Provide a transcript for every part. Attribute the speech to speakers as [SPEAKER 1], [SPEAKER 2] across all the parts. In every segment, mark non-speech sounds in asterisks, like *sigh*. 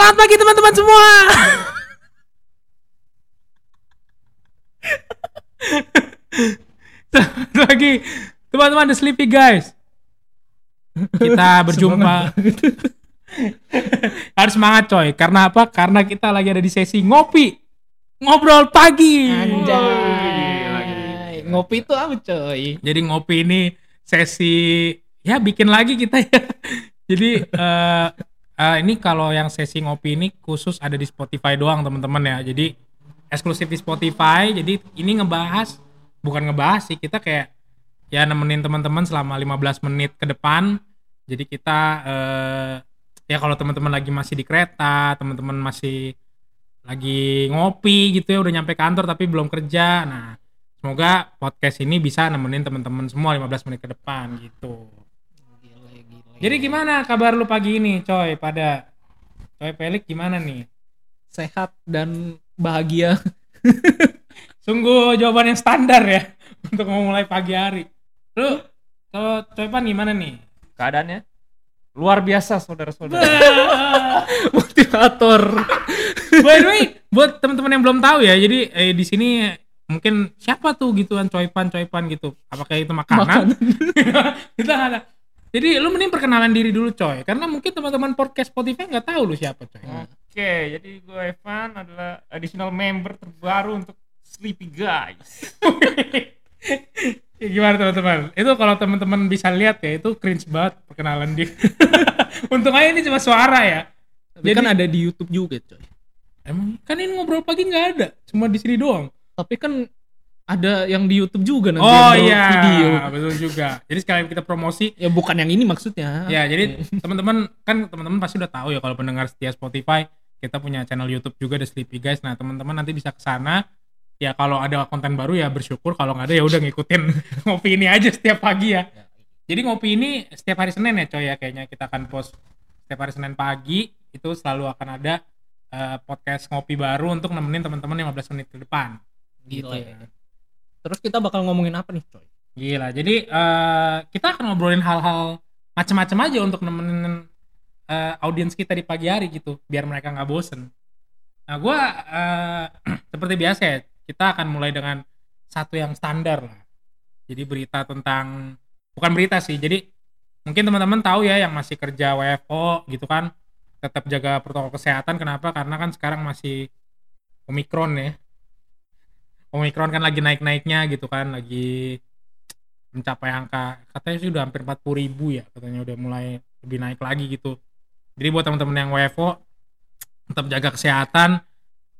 [SPEAKER 1] Selamat pagi teman-teman semua. *laughs* Selamat pagi teman-teman The Sleepy Guys. Kita *laughs* berjumpa. *laughs* Harus semangat coy. Karena apa? Karena kita lagi ada di sesi ngopi. Ngobrol pagi.
[SPEAKER 2] Anjay. Ngopi itu apa coy?
[SPEAKER 1] Jadi ngopi ini sesi ya bikin lagi kita ya. Jadi eh eh, ini kalau yang sesi ngopi ini khusus ada di Spotify doang teman-teman ya. Jadi eksklusif di Spotify. Jadi ini ngebahas bukan ngebahas sih kita kayak ya nemenin teman-teman selama 15 menit ke depan. Jadi kita eh ya kalau teman-teman lagi masih di kereta, teman-teman masih lagi ngopi gitu ya udah nyampe kantor tapi belum kerja. Nah, semoga podcast ini bisa nemenin teman-teman semua 15 menit ke depan gitu. Jadi gimana kabar lu pagi ini, coy? Pada coy Pelik gimana nih?
[SPEAKER 2] sehat dan bahagia. *laughs*
[SPEAKER 1] Sungguh jawaban yang standar ya *laughs* untuk memulai pagi hari. Lu kalau coy Pan gimana nih?
[SPEAKER 3] keadaannya luar biasa saudara-saudara. *laughs*
[SPEAKER 2] Motivator.
[SPEAKER 1] By the way, buat teman-teman yang belum tahu ya, jadi eh, di sini mungkin siapa tuh gituan coypan coypan gitu. Apakah itu makanan? Kita nggak ada. Jadi lu mending perkenalan diri dulu coy, karena mungkin teman-teman podcast Spotify nggak tahu lu siapa coy.
[SPEAKER 3] Oke, jadi gue Evan adalah additional member terbaru untuk Sleepy Guys. *laughs*
[SPEAKER 1] Ya, gimana teman-teman? Itu kalau teman-teman bisa lihat ya, itu cringe banget perkenalan dia. *laughs* Untung aja ini cuma suara ya.
[SPEAKER 2] Tapi kan ada di YouTube juga coy.
[SPEAKER 1] Emang kan ini ngobrol pagi nggak ada, cuma di sini doang.
[SPEAKER 2] Tapi kan ada yang di YouTube juga nanti
[SPEAKER 1] Oh iya,
[SPEAKER 2] video.
[SPEAKER 1] betul juga. Jadi sekalian kita promosi.
[SPEAKER 2] Ya bukan yang ini maksudnya.
[SPEAKER 1] Ya, jadi teman-teman kan teman-teman pasti udah tahu ya kalau pendengar setia Spotify, kita punya channel YouTube juga The Sleepy Guys. Nah, teman-teman nanti bisa ke sana. Ya kalau ada konten baru ya bersyukur, kalau nggak ada ya udah ngikutin *laughs* ngopi ini aja setiap pagi ya. Jadi ngopi ini setiap hari Senin ya coy ya kayaknya kita akan post setiap hari Senin pagi itu selalu akan ada eh, podcast ngopi baru untuk nemenin teman-teman 15 menit ke depan.
[SPEAKER 2] Gila
[SPEAKER 1] Gitu
[SPEAKER 2] ya. Terus kita bakal ngomongin apa nih coy?
[SPEAKER 1] Gila. Jadi eh, kita akan ngobrolin hal-hal macam-macam aja untuk nemenin eh, audiens kita di pagi hari gitu, biar mereka nggak bosen. Nah, gua eh, *clears throat* seperti biasa ya, kita akan mulai dengan satu yang standar lah. Jadi berita tentang bukan berita sih. Jadi mungkin teman-teman tahu ya yang masih kerja WFO gitu kan, tetap jaga protokol kesehatan. Kenapa? Karena kan sekarang masih Omikron ya. Omikron kan lagi naik-naiknya gitu kan, lagi mencapai angka katanya sih udah hampir 40 ribu ya katanya udah mulai lebih naik lagi gitu. Jadi buat teman-teman yang WFO tetap jaga kesehatan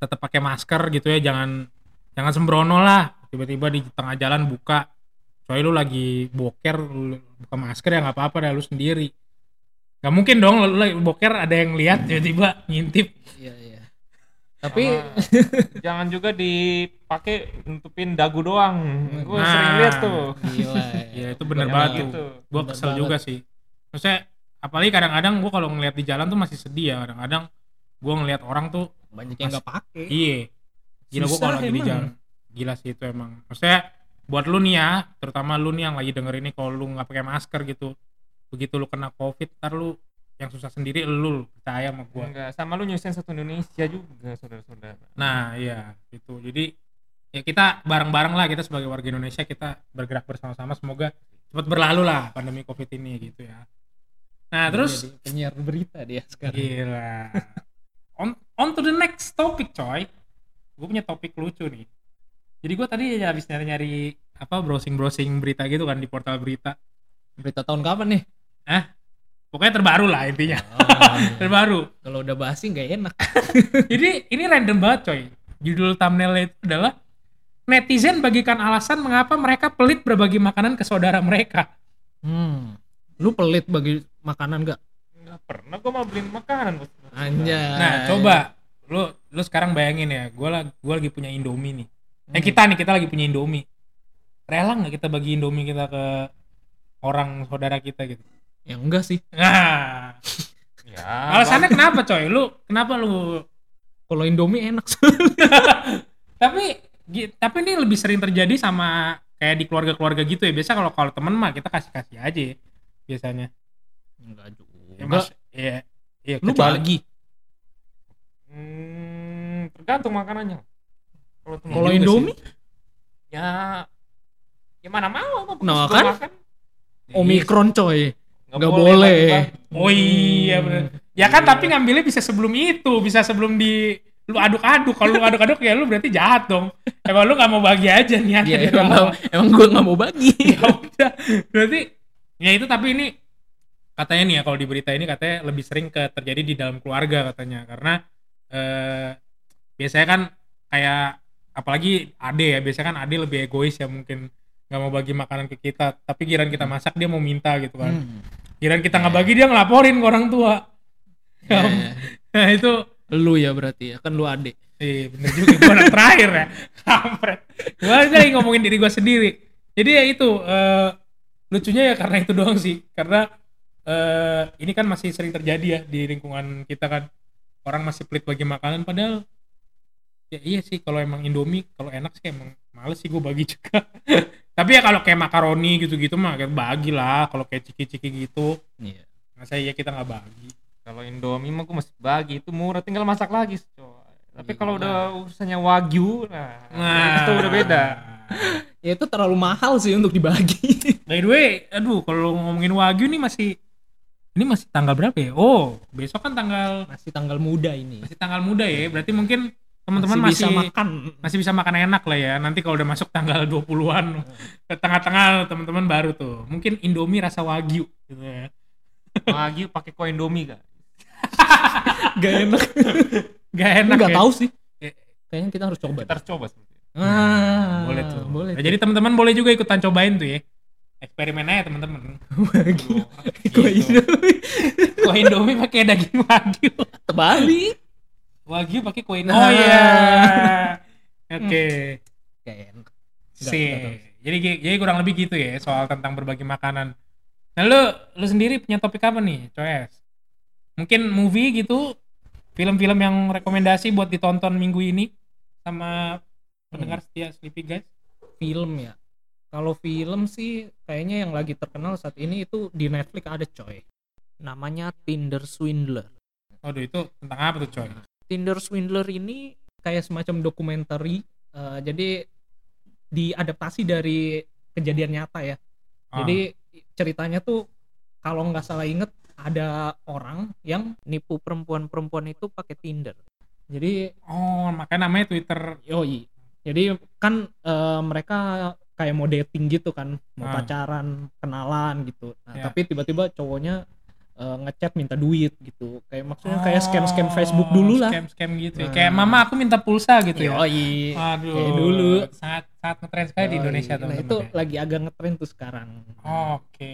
[SPEAKER 1] tetap pakai masker gitu ya jangan jangan sembrono lah. Tiba-tiba di tengah jalan buka coy lu lagi boker lu buka masker ya nggak apa-apa dah lu sendiri. Nggak mungkin dong lu lagi boker ada yang lihat tiba-tiba ngintip.
[SPEAKER 2] Iya iya. Tapi
[SPEAKER 3] Sama *laughs* jangan juga dipakai nutupin dagu doang. Gue
[SPEAKER 1] Nah.
[SPEAKER 3] sering lihat tuh.
[SPEAKER 2] gila.
[SPEAKER 1] ya *laughs* itu bener
[SPEAKER 2] Bener
[SPEAKER 1] banget
[SPEAKER 3] gitu.
[SPEAKER 1] tuh gue kesel
[SPEAKER 2] banget.
[SPEAKER 1] juga sih maksudnya apalagi kadang-kadang gue kalau ngeliat di jalan tuh masih sedih ya kadang-kadang gue ngeliat orang tuh
[SPEAKER 2] Banyak yang nggak pakai.
[SPEAKER 1] iya gila gue kalau lagi di jalan gila sih itu emang maksudnya buat lu nih ya terutama lu nih yang lagi denger ini kalau lu nggak pakai masker gitu begitu lu kena covid ntar lu yang susah sendiri lu percaya sama gue
[SPEAKER 3] Enggak, sama lu nyusahin satu Indonesia juga saudara-saudara.
[SPEAKER 1] nah iya gitu jadi ya kita bareng-bareng lah kita sebagai warga Indonesia kita bergerak bersama-sama semoga cepat berlalu lah pandemi covid ini gitu ya nah terus
[SPEAKER 2] Jadi penyiar berita dia sekarang.
[SPEAKER 1] Gila. On, on to the next topic, coy. Gue punya topik lucu nih. Jadi gue tadi ya habis nyari-nyari apa browsing-browsing berita gitu kan di portal berita.
[SPEAKER 2] Berita tahun kapan nih?
[SPEAKER 1] Pokoknya terbaru lah intinya.
[SPEAKER 2] Oh, *laughs*
[SPEAKER 1] terbaru.
[SPEAKER 2] kalau udah basi nggak enak. *laughs*
[SPEAKER 1] Jadi ini random banget, coy. Judul thumbnailnya itu adalah netizen bagikan alasan mengapa mereka pelit berbagi makanan ke saudara mereka.
[SPEAKER 2] Hmm. Lu pelit bagi makanan nggak?
[SPEAKER 3] Enggak pernah gue mau beliin makanan. Bos.
[SPEAKER 2] Anjay.
[SPEAKER 1] Nah, coba lu lu sekarang bayangin ya, gue lagi gua lagi punya Indomie nih. Eh
[SPEAKER 2] Hmm.
[SPEAKER 1] kita nih kita lagi punya Indomie. Rela nggak kita bagi Indomie kita ke orang saudara kita gitu?
[SPEAKER 2] Ya enggak sih. *laughs*
[SPEAKER 3] Ya.
[SPEAKER 1] alasannya kenapa coy? Lu kenapa lu?
[SPEAKER 2] Kalau Indomie enak. *laughs*
[SPEAKER 1] Tapi tapi ini lebih sering terjadi sama kayak di keluarga-keluarga gitu ya. Biasa kalau kalau temen mah kita kasih-kasih aja ya, biasanya.
[SPEAKER 2] enggak juga.
[SPEAKER 1] Ya, mas, ya, ya,
[SPEAKER 2] Lu
[SPEAKER 1] kecuali-
[SPEAKER 2] bagi.
[SPEAKER 3] tergantung makanannya. Kalau
[SPEAKER 1] juga sih.
[SPEAKER 2] Indomie,
[SPEAKER 3] ya ya mana mau apa
[SPEAKER 2] Nah, kan?
[SPEAKER 3] makan.
[SPEAKER 2] Omikron coy.
[SPEAKER 3] Nggak
[SPEAKER 2] Nggak boleh.
[SPEAKER 3] bagi-bagi.
[SPEAKER 1] Oh iya bener. Ya kan tapi ngambilnya bisa sebelum itu, bisa sebelum di lu aduk-aduk. Kalau lu aduk-aduk ya lu berarti jahat dong. Emang lu gak mau bagi aja niatnya
[SPEAKER 2] Iya,
[SPEAKER 1] dari
[SPEAKER 2] emang,
[SPEAKER 1] awal.
[SPEAKER 2] emang gue nggak mau bagi. *laughs*
[SPEAKER 1] ya udah. Berarti ya itu tapi ini katanya nih ya kalau di berita ini katanya lebih sering ke terjadi di dalam keluarga katanya karena eh, biasanya kan kayak apalagi ade ya biasanya kan ade lebih egois ya mungkin nggak mau bagi makanan ke kita tapi giran kita masak dia mau minta gitu kan
[SPEAKER 2] Hmm.
[SPEAKER 1] Giran kita nggak bagi dia ngelaporin ke orang tua.
[SPEAKER 2] Ya,
[SPEAKER 1] nah itu
[SPEAKER 2] lu ya berarti ya, kan lu adik.
[SPEAKER 1] Iya bener juga gue anak terakhir ya. Kampret. Gue lagi ngomongin diri gue sendiri. Jadi ya itu eh, lucunya ya karena itu doang sih. Karena eh, ini kan masih sering terjadi ya di lingkungan kita kan. Orang masih pelit bagi makanan padahal ya iya sih kalau emang Indomie kalau enak sih emang males sih gue bagi juga *laughs* tapi ya kalau kayak makaroni gitu-gitu mah kayak bagi lah kalau kayak ciki-ciki gitu
[SPEAKER 2] Iya.
[SPEAKER 1] masa iya kita nggak bagi
[SPEAKER 3] Kalau Indomie mah gue masih bagi itu murah tinggal masak lagi coy. Tapi
[SPEAKER 2] Iya.
[SPEAKER 3] kalau udah urusannya wagyu nah,
[SPEAKER 1] nah
[SPEAKER 3] itu udah beda. *laughs*
[SPEAKER 2] Ya itu terlalu mahal sih untuk dibagi. *laughs*
[SPEAKER 1] By the way, aduh kalau ngomongin Wagyu nih masih ini masih tanggal berapa ya? Oh, besok kan tanggal
[SPEAKER 2] Masih tanggal muda ini.
[SPEAKER 1] masih tanggal muda ya. Berarti mungkin teman-teman
[SPEAKER 2] Masih
[SPEAKER 1] masih
[SPEAKER 2] bisa makan.
[SPEAKER 1] masih bisa makan enak lah ya. Nanti kalau udah masuk tanggal 20-an ke tengah-tengah teman-teman baru tuh. Mungkin Indomie rasa Wagyu gitu ya.
[SPEAKER 3] Wagyu pakai kue Indomie gak? *laughs*
[SPEAKER 2] Gak enak.
[SPEAKER 1] Gak enak
[SPEAKER 2] Enggak
[SPEAKER 1] ya.
[SPEAKER 2] tahu sih.
[SPEAKER 1] Eh.
[SPEAKER 2] Kayaknya kita harus coba.
[SPEAKER 3] Kita harus coba itu.
[SPEAKER 2] Ah,
[SPEAKER 1] Boleh tuh.
[SPEAKER 2] Boleh.
[SPEAKER 1] Nah, jadi teman-teman boleh juga ikutan cobain tuh ya. Eksperimen aja teman-teman.
[SPEAKER 2] Wagyu.
[SPEAKER 1] Gitu.
[SPEAKER 2] Kue Indomie.
[SPEAKER 1] Kue Indomie pakai daging Wagyu.
[SPEAKER 2] Terbalik.
[SPEAKER 1] Wagyu pakai kue
[SPEAKER 2] Nah.
[SPEAKER 1] Oh iya. *laughs* Oke.
[SPEAKER 2] Enak. Nggak,
[SPEAKER 1] sih. Jadi jadi kurang lebih gitu ya soal tentang berbagi makanan. Nah lu lu sendiri punya topik apa nih, Coes? Mungkin movie gitu, film-film yang rekomendasi buat ditonton minggu ini sama pendengar setia Sleepy Guys.
[SPEAKER 2] Film ya. Kalau film sih kayaknya yang lagi terkenal saat ini itu di Netflix ada coy. Namanya Tinder Swindler.
[SPEAKER 1] Waduh itu tentang apa tuh, Coy?
[SPEAKER 2] Tinder Swindler ini kayak semacam dokumenter jadi diadaptasi dari kejadian nyata ya.
[SPEAKER 1] Ah.
[SPEAKER 2] Jadi ceritanya tuh kalau nggak salah inget ada orang yang nipu perempuan-perempuan itu pakai Tinder. Jadi
[SPEAKER 1] Oh, makanya namanya Twitter.
[SPEAKER 2] yoi. Jadi kan eh, mereka kayak mau dating gitu kan, mau
[SPEAKER 1] Ah.
[SPEAKER 2] pacaran, kenalan gitu. Nah,
[SPEAKER 1] Ya.
[SPEAKER 2] tapi tiba-tiba cowoknya eh, ngechat minta duit gitu. Kayak maksudnya
[SPEAKER 1] Oh,
[SPEAKER 2] kayak scam-scam Facebook dulu lah.
[SPEAKER 1] Scam-scam gitu ya.
[SPEAKER 2] Nah.
[SPEAKER 1] Kayak mama aku minta pulsa gitu ya.
[SPEAKER 2] Yoi.
[SPEAKER 1] Aduh.
[SPEAKER 2] Kayak dulu.
[SPEAKER 1] Sangat sangat ngetren sekali di
[SPEAKER 2] Yoi.
[SPEAKER 1] Indonesia
[SPEAKER 2] Nah,
[SPEAKER 1] teman-teman.
[SPEAKER 2] itu
[SPEAKER 1] ya.
[SPEAKER 2] lagi agak ngetren tuh sekarang.
[SPEAKER 1] Oke.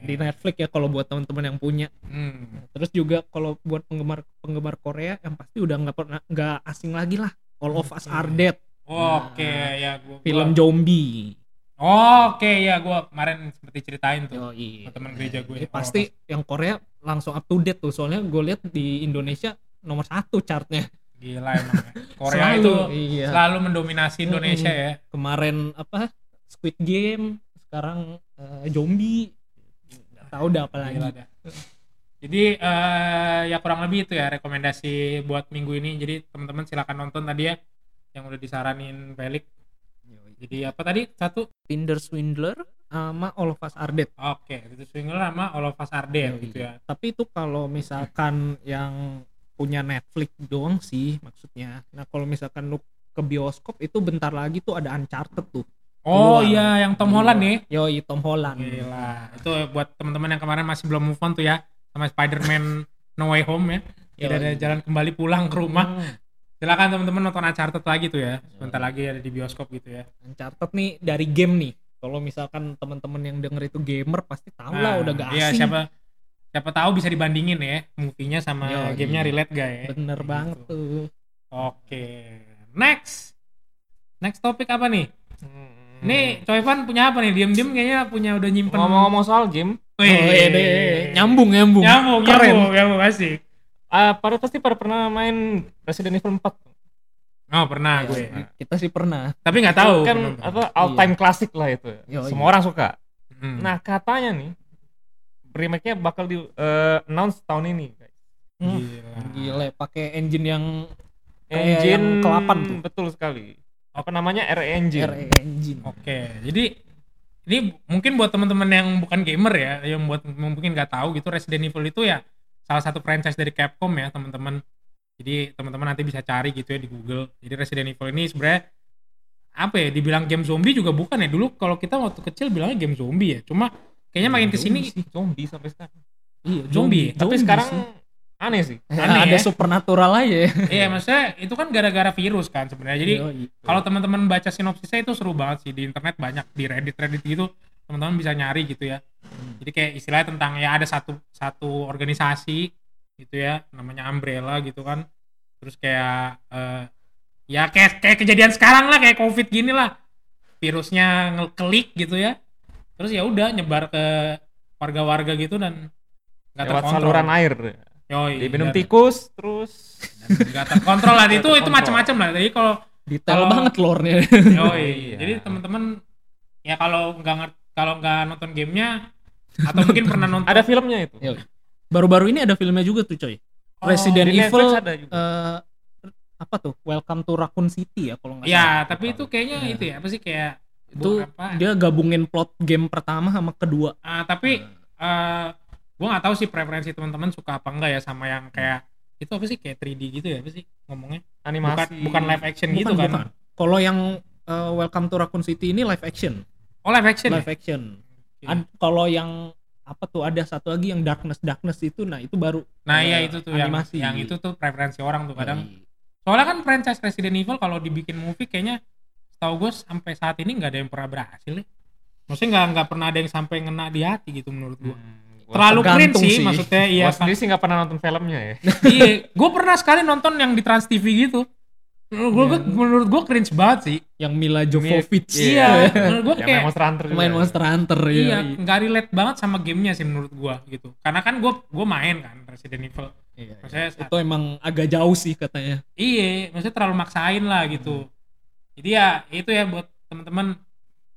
[SPEAKER 2] Di Netflix ya kalau buat teman-teman yang punya.
[SPEAKER 1] Hmm.
[SPEAKER 2] Terus juga kalau buat penggemar penggemar Korea yang pasti udah nggak pernah nggak asing lagi lah. All of Us
[SPEAKER 1] Oke.
[SPEAKER 2] Are Dead,
[SPEAKER 1] Oke,
[SPEAKER 2] Nah,
[SPEAKER 1] ya gua,
[SPEAKER 2] film
[SPEAKER 1] gua-
[SPEAKER 2] zombie.
[SPEAKER 1] Oke, ya gua kemarin seperti ceritain tuh. Sama teman gereja gue.
[SPEAKER 2] Jadi pasti yang Korea langsung up to date tuh. Soalnya gue lihat di Indonesia nomor satu chartnya.
[SPEAKER 1] Gila emang. ya. *laughs* Korea
[SPEAKER 2] Selalu,
[SPEAKER 1] itu
[SPEAKER 2] iya.
[SPEAKER 1] selalu mendominasi Indonesia ya.
[SPEAKER 2] Kemarin apa? Squid Game, sekarang eh, zombie. Nggak tahu udah apa lagi.
[SPEAKER 1] Jadi eh, ya kurang lebih itu ya rekomendasi buat minggu ini. Jadi teman-teman silakan nonton tadi ya yang udah disaranin Felix. Jadi apa tadi? Satu.
[SPEAKER 2] Tinder Swindler sama All of Us Are Dead.
[SPEAKER 1] Oke, itu Swinger sama Dead
[SPEAKER 2] Yoi.
[SPEAKER 1] gitu ya.
[SPEAKER 2] Tapi itu kalau misalkan yang punya Netflix doang sih maksudnya. Nah kalau misalkan lu ke bioskop itu bentar lagi tuh ada Uncharted tuh.
[SPEAKER 1] Oh
[SPEAKER 2] Keluar.
[SPEAKER 1] iya yang Tom Holland nih.
[SPEAKER 2] Yoi Tom Holland.
[SPEAKER 1] Gila. Itu buat teman-teman yang kemarin masih belum move on tuh ya sama Spider-Man *laughs* No Way Home ya. Tidak ada jalan kembali pulang ke rumah.
[SPEAKER 2] Hmm.
[SPEAKER 1] Silakan teman-teman nonton Uncharted lagi tuh ya. Sebentar lagi ada di bioskop gitu ya.
[SPEAKER 2] Uncharted nih dari game nih. Kalau misalkan teman-teman yang denger itu gamer pasti tahu lah
[SPEAKER 1] Nah,
[SPEAKER 2] udah gak
[SPEAKER 1] iya,
[SPEAKER 2] asing.
[SPEAKER 1] siapa siapa tahu bisa dibandingin ya movie-nya sama
[SPEAKER 2] Yoi.
[SPEAKER 1] gamenya relate gak ya?
[SPEAKER 2] Bener
[SPEAKER 1] Kayak
[SPEAKER 2] banget
[SPEAKER 1] gitu.
[SPEAKER 2] tuh.
[SPEAKER 1] Oke. Next. Next topik apa nih?
[SPEAKER 3] Hmm.
[SPEAKER 1] Nih, Coyvan punya apa nih? Diem-diem kayaknya punya udah nyimpen.
[SPEAKER 3] ngomong-ngomong soal game,
[SPEAKER 1] Wih.
[SPEAKER 2] Oh, iya deh. Nyambung, nyambung.
[SPEAKER 1] Nyambung,
[SPEAKER 2] Keren.
[SPEAKER 1] nyambung, nyambung asik.
[SPEAKER 3] Ah pada pasti pada pernah main Resident Evil 4.
[SPEAKER 1] Oh, pernah
[SPEAKER 2] Ya,
[SPEAKER 1] gue.
[SPEAKER 2] Kita sih pernah.
[SPEAKER 1] Tapi nggak tahu.
[SPEAKER 3] kan apa all time classic lah itu.
[SPEAKER 2] Yoi.
[SPEAKER 3] Semua orang suka.
[SPEAKER 1] Hmm.
[SPEAKER 3] Nah, katanya nih remake-nya bakal di eh, announce tahun ini, guys.
[SPEAKER 2] Hmm.
[SPEAKER 1] Gila.
[SPEAKER 2] Gila, pakai engine yang
[SPEAKER 3] engine
[SPEAKER 2] yang ke-8 tuh.
[SPEAKER 3] betul sekali apa namanya RE engine
[SPEAKER 2] RE Engine.
[SPEAKER 1] Oke, jadi ini mungkin buat teman-teman yang bukan gamer ya, yang buat mungkin nggak tahu gitu Resident Evil itu ya salah satu franchise dari Capcom ya teman-teman. Jadi teman-teman nanti bisa cari gitu ya di Google. Jadi Resident Evil ini sebenarnya apa ya? Dibilang game zombie juga bukan ya. Dulu kalau kita waktu kecil bilangnya game zombie ya. Cuma kayaknya makin ke sini
[SPEAKER 3] zombie sampai sekarang
[SPEAKER 2] Iya,
[SPEAKER 1] Zombie.
[SPEAKER 3] tapi
[SPEAKER 2] zombie
[SPEAKER 3] sekarang
[SPEAKER 2] sih.
[SPEAKER 3] aneh sih
[SPEAKER 1] Aneh
[SPEAKER 2] ada
[SPEAKER 1] ya.
[SPEAKER 2] supernatural aja ya. *laughs*
[SPEAKER 1] iya maksudnya itu kan gara-gara virus kan sebenarnya. Jadi kalau teman-teman baca sinopsisnya itu seru banget sih di internet banyak di Reddit Reddit gitu teman-teman bisa nyari gitu ya. Jadi kayak istilahnya tentang ya ada satu satu organisasi gitu ya namanya Umbrella gitu kan. Terus kayak eh, ya kayak kayak kejadian sekarang lah kayak covid gini lah. Virusnya ngeklik gitu ya. Terus ya udah nyebar ke warga-warga gitu dan nggak
[SPEAKER 3] lewat
[SPEAKER 1] terkontrol.
[SPEAKER 3] saluran air.
[SPEAKER 1] Yoi,
[SPEAKER 3] diminum
[SPEAKER 1] dan-
[SPEAKER 3] tikus terus.
[SPEAKER 1] Dan nggak terkontrol lah. Itu itu macam-macam lah. Jadi kalau
[SPEAKER 2] Detail
[SPEAKER 1] Kalau-
[SPEAKER 2] banget lore-nya.
[SPEAKER 1] Yoi.
[SPEAKER 3] Iya.
[SPEAKER 1] Jadi teman-teman ya kalau nggak ngerti kalau nggak nonton gamenya atau mungkin pernah nonton
[SPEAKER 3] ada filmnya itu
[SPEAKER 2] Yoi. Baru-baru ini ada filmnya juga tuh coy.
[SPEAKER 1] Oh,
[SPEAKER 2] Resident Evil
[SPEAKER 3] Netflix ada juga.
[SPEAKER 2] eh, apa tuh? Welcome to Raccoon City ya kalau nggak
[SPEAKER 1] Ya,
[SPEAKER 2] salah.
[SPEAKER 1] tapi itu kayaknya
[SPEAKER 2] Ya.
[SPEAKER 1] itu ya apa sih kayak
[SPEAKER 2] Itu
[SPEAKER 1] apa?
[SPEAKER 2] dia gabungin plot game pertama sama kedua.
[SPEAKER 1] Ah, tapi eh gua nggak tahu sih preferensi teman-teman suka apa enggak ya sama yang kayak itu apa sih kayak 3D gitu ya apa sih ngomongnya? Bukan
[SPEAKER 3] animasi
[SPEAKER 1] bukan live action
[SPEAKER 2] Bukan,
[SPEAKER 1] gitu kan?
[SPEAKER 2] bukan. Kalau yang eh, Welcome to Raccoon City ini live action.
[SPEAKER 1] Oh, live action.
[SPEAKER 2] Live
[SPEAKER 1] ya?
[SPEAKER 2] action. Kalau yang apa tuh ada satu lagi yang Darkness Darkness itu nah itu baru
[SPEAKER 1] Nah, iya itu tuh yang
[SPEAKER 2] animasi.
[SPEAKER 1] yang itu tuh preferensi orang tuh kadang.
[SPEAKER 2] Yoi.
[SPEAKER 1] Soalnya kan franchise Resident Evil kalau dibikin movie kayaknya setahu gue sampai saat ini nggak ada yang pernah berhasil ya. Maksudnya nggak nggak pernah ada yang sampai ngena di hati gitu menurut gue.
[SPEAKER 3] Hmm, gua-
[SPEAKER 1] Terlalu cringe
[SPEAKER 2] tergantung
[SPEAKER 1] sih,
[SPEAKER 2] sih.
[SPEAKER 1] maksudnya iya.
[SPEAKER 3] gua sendiri sih nggak pernah nonton filmnya ya
[SPEAKER 1] iya, gue pernah sekali nonton yang di Trans TV gitu. Menurut gue
[SPEAKER 2] Iya.
[SPEAKER 1] menurut gue cringe banget sih.
[SPEAKER 2] yang Mila Jovovich
[SPEAKER 1] Iya, menurut gue kayak
[SPEAKER 3] main Monster Hunter juga
[SPEAKER 2] main Monster Hunter ya.
[SPEAKER 1] iya nggak relate banget sama gamenya sih menurut gue gitu. Karena kan gue gue main kan Resident Evil.
[SPEAKER 2] Iya, iya.
[SPEAKER 1] Maksudnya saat-
[SPEAKER 2] itu emang agak jauh sih katanya
[SPEAKER 1] Iya, maksudnya terlalu maksain lah gitu. Jadi ya itu ya buat teman-teman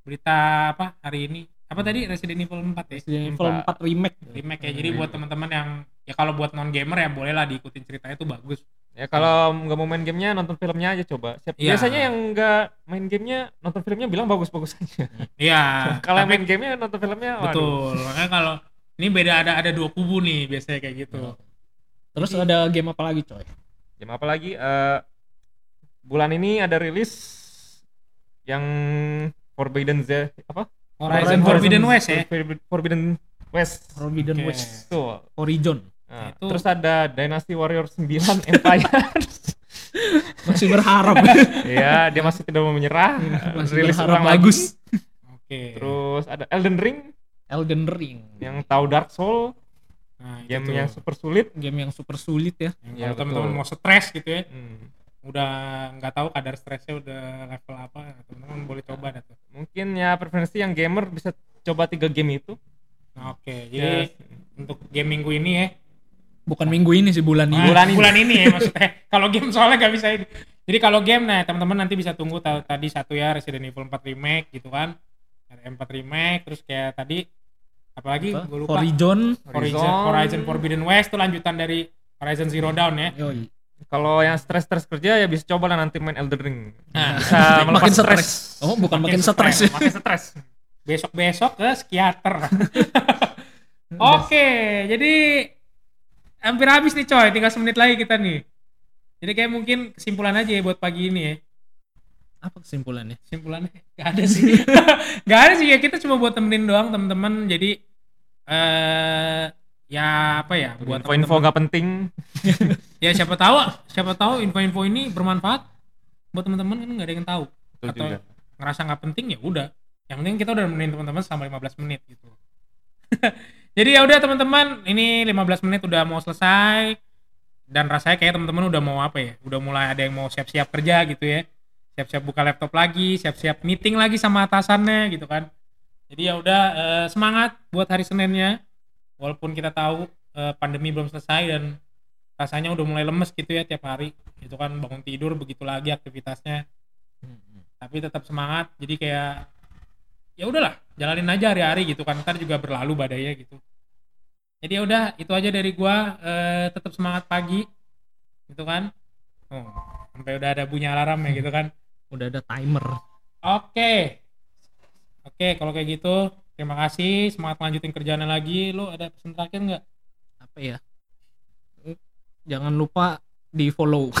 [SPEAKER 1] berita apa hari ini. Apa tadi Resident Evil 4 ya?
[SPEAKER 2] Resident Evil 4 remake
[SPEAKER 1] Remake ya. Jadi buat teman-teman yang ya kalau buat non gamer ya boleh lah diikutin ceritanya itu bagus.
[SPEAKER 3] Ya kalau nggak mau main gamenya nonton filmnya aja coba Siap-
[SPEAKER 1] Iya.
[SPEAKER 3] biasanya yang nggak main gamenya nonton filmnya bilang bagus-bagus aja
[SPEAKER 1] Iya. *laughs*
[SPEAKER 3] kalau main gamenya nonton filmnya waduh.
[SPEAKER 1] betul. Makanya kalau ini beda ada ada dua kubu nih biasanya kayak gitu.
[SPEAKER 2] terus
[SPEAKER 1] Jadi-
[SPEAKER 2] ada game apa lagi coy
[SPEAKER 3] game apa lagi Eh, bulan ini ada rilis yang Forbidden Z apa
[SPEAKER 1] Horizon Forbidden West ya.
[SPEAKER 3] Forbidden- Forbidden West
[SPEAKER 2] Forbidden
[SPEAKER 1] Oke.
[SPEAKER 2] West
[SPEAKER 3] tuh
[SPEAKER 2] Horizon
[SPEAKER 3] Nah,
[SPEAKER 1] Itu-
[SPEAKER 3] terus ada Dynasty Warrior 9 *laughs* Empires
[SPEAKER 2] masih berharap *laughs*
[SPEAKER 3] Iya, dia masih tidak mau menyerah.
[SPEAKER 2] masih
[SPEAKER 3] Rilis
[SPEAKER 2] berharap
[SPEAKER 3] ulang
[SPEAKER 2] bagus.
[SPEAKER 1] Oke.
[SPEAKER 3] Terus ada Elden Ring
[SPEAKER 2] Elden Ring
[SPEAKER 3] yang tahu Dark Soul,
[SPEAKER 1] Nah, itu
[SPEAKER 3] game
[SPEAKER 1] tuh.
[SPEAKER 3] yang super sulit.
[SPEAKER 2] game yang super sulit ya
[SPEAKER 1] Yang
[SPEAKER 3] Iya,
[SPEAKER 1] kalau teman-teman mau stres gitu ya,
[SPEAKER 3] Hmm.
[SPEAKER 1] udah nggak tahu kadar stresnya udah level apa, teman-teman boleh coba dah tuh.
[SPEAKER 3] Mungkin ya preferensi yang gamer bisa coba tiga game itu.
[SPEAKER 1] Nah, Oke, jadi
[SPEAKER 3] Ya,
[SPEAKER 1] untuk game minggu ini ya,
[SPEAKER 2] bukan minggu ini sih bulan ini
[SPEAKER 1] Ah,
[SPEAKER 3] Bulan ini.
[SPEAKER 1] bulan ini ya maksudnya. *laughs* kalau game soalnya nggak bisa ini. Jadi kalau game nah teman-teman nanti bisa tunggu ta- tadi satu ya Resident Evil 4 remake gitu kan. Ada M4 remake terus kayak tadi apalagi
[SPEAKER 2] Apa?
[SPEAKER 1] gue lupa
[SPEAKER 2] Horizon
[SPEAKER 1] Horizon, Horizon Forbidden West itu lanjutan dari Horizon Zero Dawn ya.
[SPEAKER 2] Yoi.
[SPEAKER 3] Kalau yang stres-stres kerja ya bisa coba lah nanti main Elden Ring.
[SPEAKER 1] Nah,
[SPEAKER 3] Bisa *laughs*
[SPEAKER 2] makin
[SPEAKER 3] melepas
[SPEAKER 2] stres oh bukan makin,
[SPEAKER 1] Makin
[SPEAKER 2] stres ya
[SPEAKER 3] Makin stres.
[SPEAKER 1] besok-besok ke psikiater. *laughs* Oke, jadi hampir habis nih coy, tinggal semenit lagi kita nih. Jadi kayak mungkin kesimpulan aja ya buat pagi ini ya.
[SPEAKER 2] apa kesimpulannya
[SPEAKER 1] Kesimpulannya *laughs* gak ada sih. *laughs* gak ada sih ya kita cuma buat temenin doang teman-teman. Jadi eh ya apa ya buat
[SPEAKER 3] Info-info nggak penting. *laughs*
[SPEAKER 1] ya siapa tahu siapa tahu info-info ini bermanfaat buat teman-teman kan nggak ada yang tahu
[SPEAKER 3] Betul
[SPEAKER 1] atau
[SPEAKER 3] juga.
[SPEAKER 1] ngerasa nggak penting ya udah yang penting kita udah nemenin teman-teman selama 15 menit gitu jadi ya udah teman-teman ini 15 menit udah mau selesai. Dan rasanya kayak teman-teman udah mau apa ya udah mulai ada yang mau siap-siap kerja gitu ya. Siap-siap buka laptop lagi siap-siap meeting lagi sama atasannya gitu kan. Jadi ya udah eh, semangat buat hari Seninnya. Walaupun kita tahu eh, pandemi belum selesai dan rasanya udah mulai lemes gitu ya tiap hari. Itu kan bangun tidur begitu lagi aktivitasnya. Tapi tetap semangat. Jadi kayak ya udahlah jalanin aja hari-hari gitu kan ntar juga berlalu badainya gitu jadi ya udah itu aja dari gua Eh, tetap semangat pagi gitu kan oh sampai udah ada bunyi alarm ya gitu kan
[SPEAKER 2] Udah ada timer.
[SPEAKER 1] oke oke kalau kayak gitu terima kasih semangat lanjutin kerjaannya lagi lu ada pesan terakhir nggak
[SPEAKER 2] Apa ya? Jangan lupa di follow. *laughs*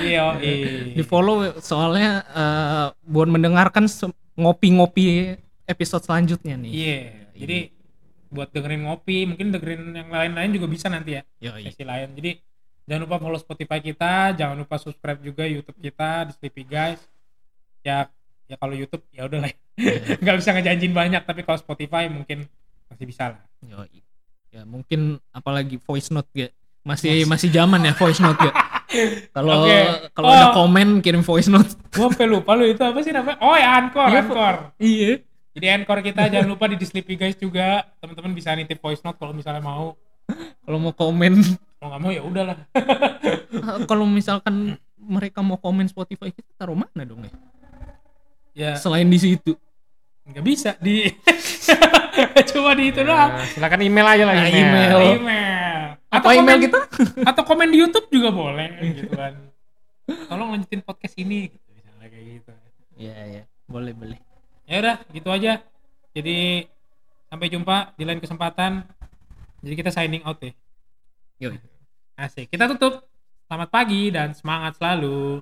[SPEAKER 1] iya
[SPEAKER 2] di follow soalnya eh, buat mendengarkan ngopi-ngopi episode selanjutnya nih.
[SPEAKER 1] iya jadi buat dengerin ngopi mungkin dengerin yang lain-lain juga bisa nanti ya
[SPEAKER 2] Yoi.
[SPEAKER 1] sesi lain. Jadi jangan lupa follow Spotify kita, jangan lupa subscribe juga YouTube kita di Sleepy Guys. Ya ya kalau YouTube ya udah lah. *laughs* Nggak bisa ngejanjin banyak tapi kalau Spotify mungkin masih bisa lah.
[SPEAKER 2] Yoi. Ya mungkin apalagi voice note ya. Masih masih zaman ya voice note ya. *laughs* Kalau
[SPEAKER 1] Oke.
[SPEAKER 2] kalau
[SPEAKER 1] Oh.
[SPEAKER 2] ada komen kirim voice note.
[SPEAKER 1] Gua sampai lupa lu itu apa sih namanya? Oh ya Anchor,
[SPEAKER 2] Iya,
[SPEAKER 1] Anchor.
[SPEAKER 2] Iya.
[SPEAKER 1] Jadi Anchor kita jangan lupa di di Sleepy Guys juga. Teman-teman bisa nitip voice note kalau misalnya mau.
[SPEAKER 2] Kalau mau komen
[SPEAKER 1] Kalau nggak mau ya udahlah.
[SPEAKER 2] kalau misalkan mereka mau komen Spotify kita taruh mana dong ya?
[SPEAKER 1] Ya
[SPEAKER 2] Selain di situ.
[SPEAKER 1] nggak bisa di *laughs* cuma di itu doang.
[SPEAKER 3] Nah, silakan email aja lah
[SPEAKER 2] Nah,
[SPEAKER 3] email.
[SPEAKER 2] email.
[SPEAKER 1] email
[SPEAKER 2] Apa email
[SPEAKER 1] komen-
[SPEAKER 2] kita? *laughs*
[SPEAKER 1] atau komen di YouTube juga boleh gitu kan tolong lanjutin podcast ini gitu misalnya kayak gitu
[SPEAKER 2] Iya, iya. Boleh, boleh.
[SPEAKER 1] ya udah gitu aja jadi sampai jumpa di lain kesempatan jadi kita signing out ya
[SPEAKER 2] Yoi.
[SPEAKER 1] asik kita tutup selamat pagi dan semangat selalu